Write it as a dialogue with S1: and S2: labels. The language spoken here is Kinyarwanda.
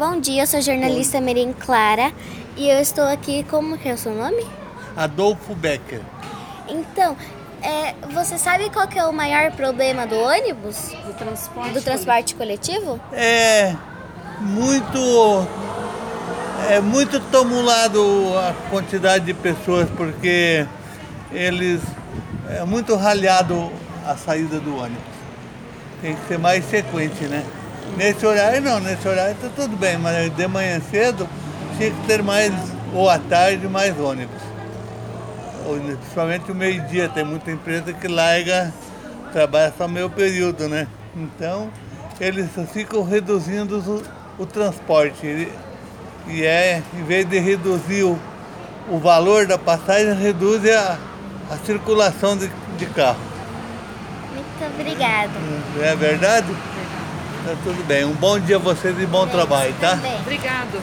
S1: Bom dia, eu sou a jornalista Merim Clara e eu estou aqui. Como que é o seu nome?
S2: Adolfo Becker.
S1: Então, é, você sabe qual que é o maior problema do ônibus?
S3: Do transporte.
S1: Do transporte coletivo?
S2: É muito é muito tumulado a quantidade de pessoas porque eles é muito ralhado a saída do ônibus. Tem que ser mais sequente, né? Nesse horário não, nesse horário tá tudo bem, mas de manhã cedo tinha que ter mais, ou à tarde, mais ônibus. Principalmente o meio-dia, tem muita empresa que larga, trabalha só meio período, né? Então, eles ficam reduzindo o, o transporte. E- E é, em vez de reduzir o, o valor da passagem, reduz a, a circulação de, de carro.
S1: Muito obrigada.
S2: Não é verdade? Tá tudo bem. Um bom dia a vocês e bom trabalho, tá?
S1: Também.
S3: Obrigado.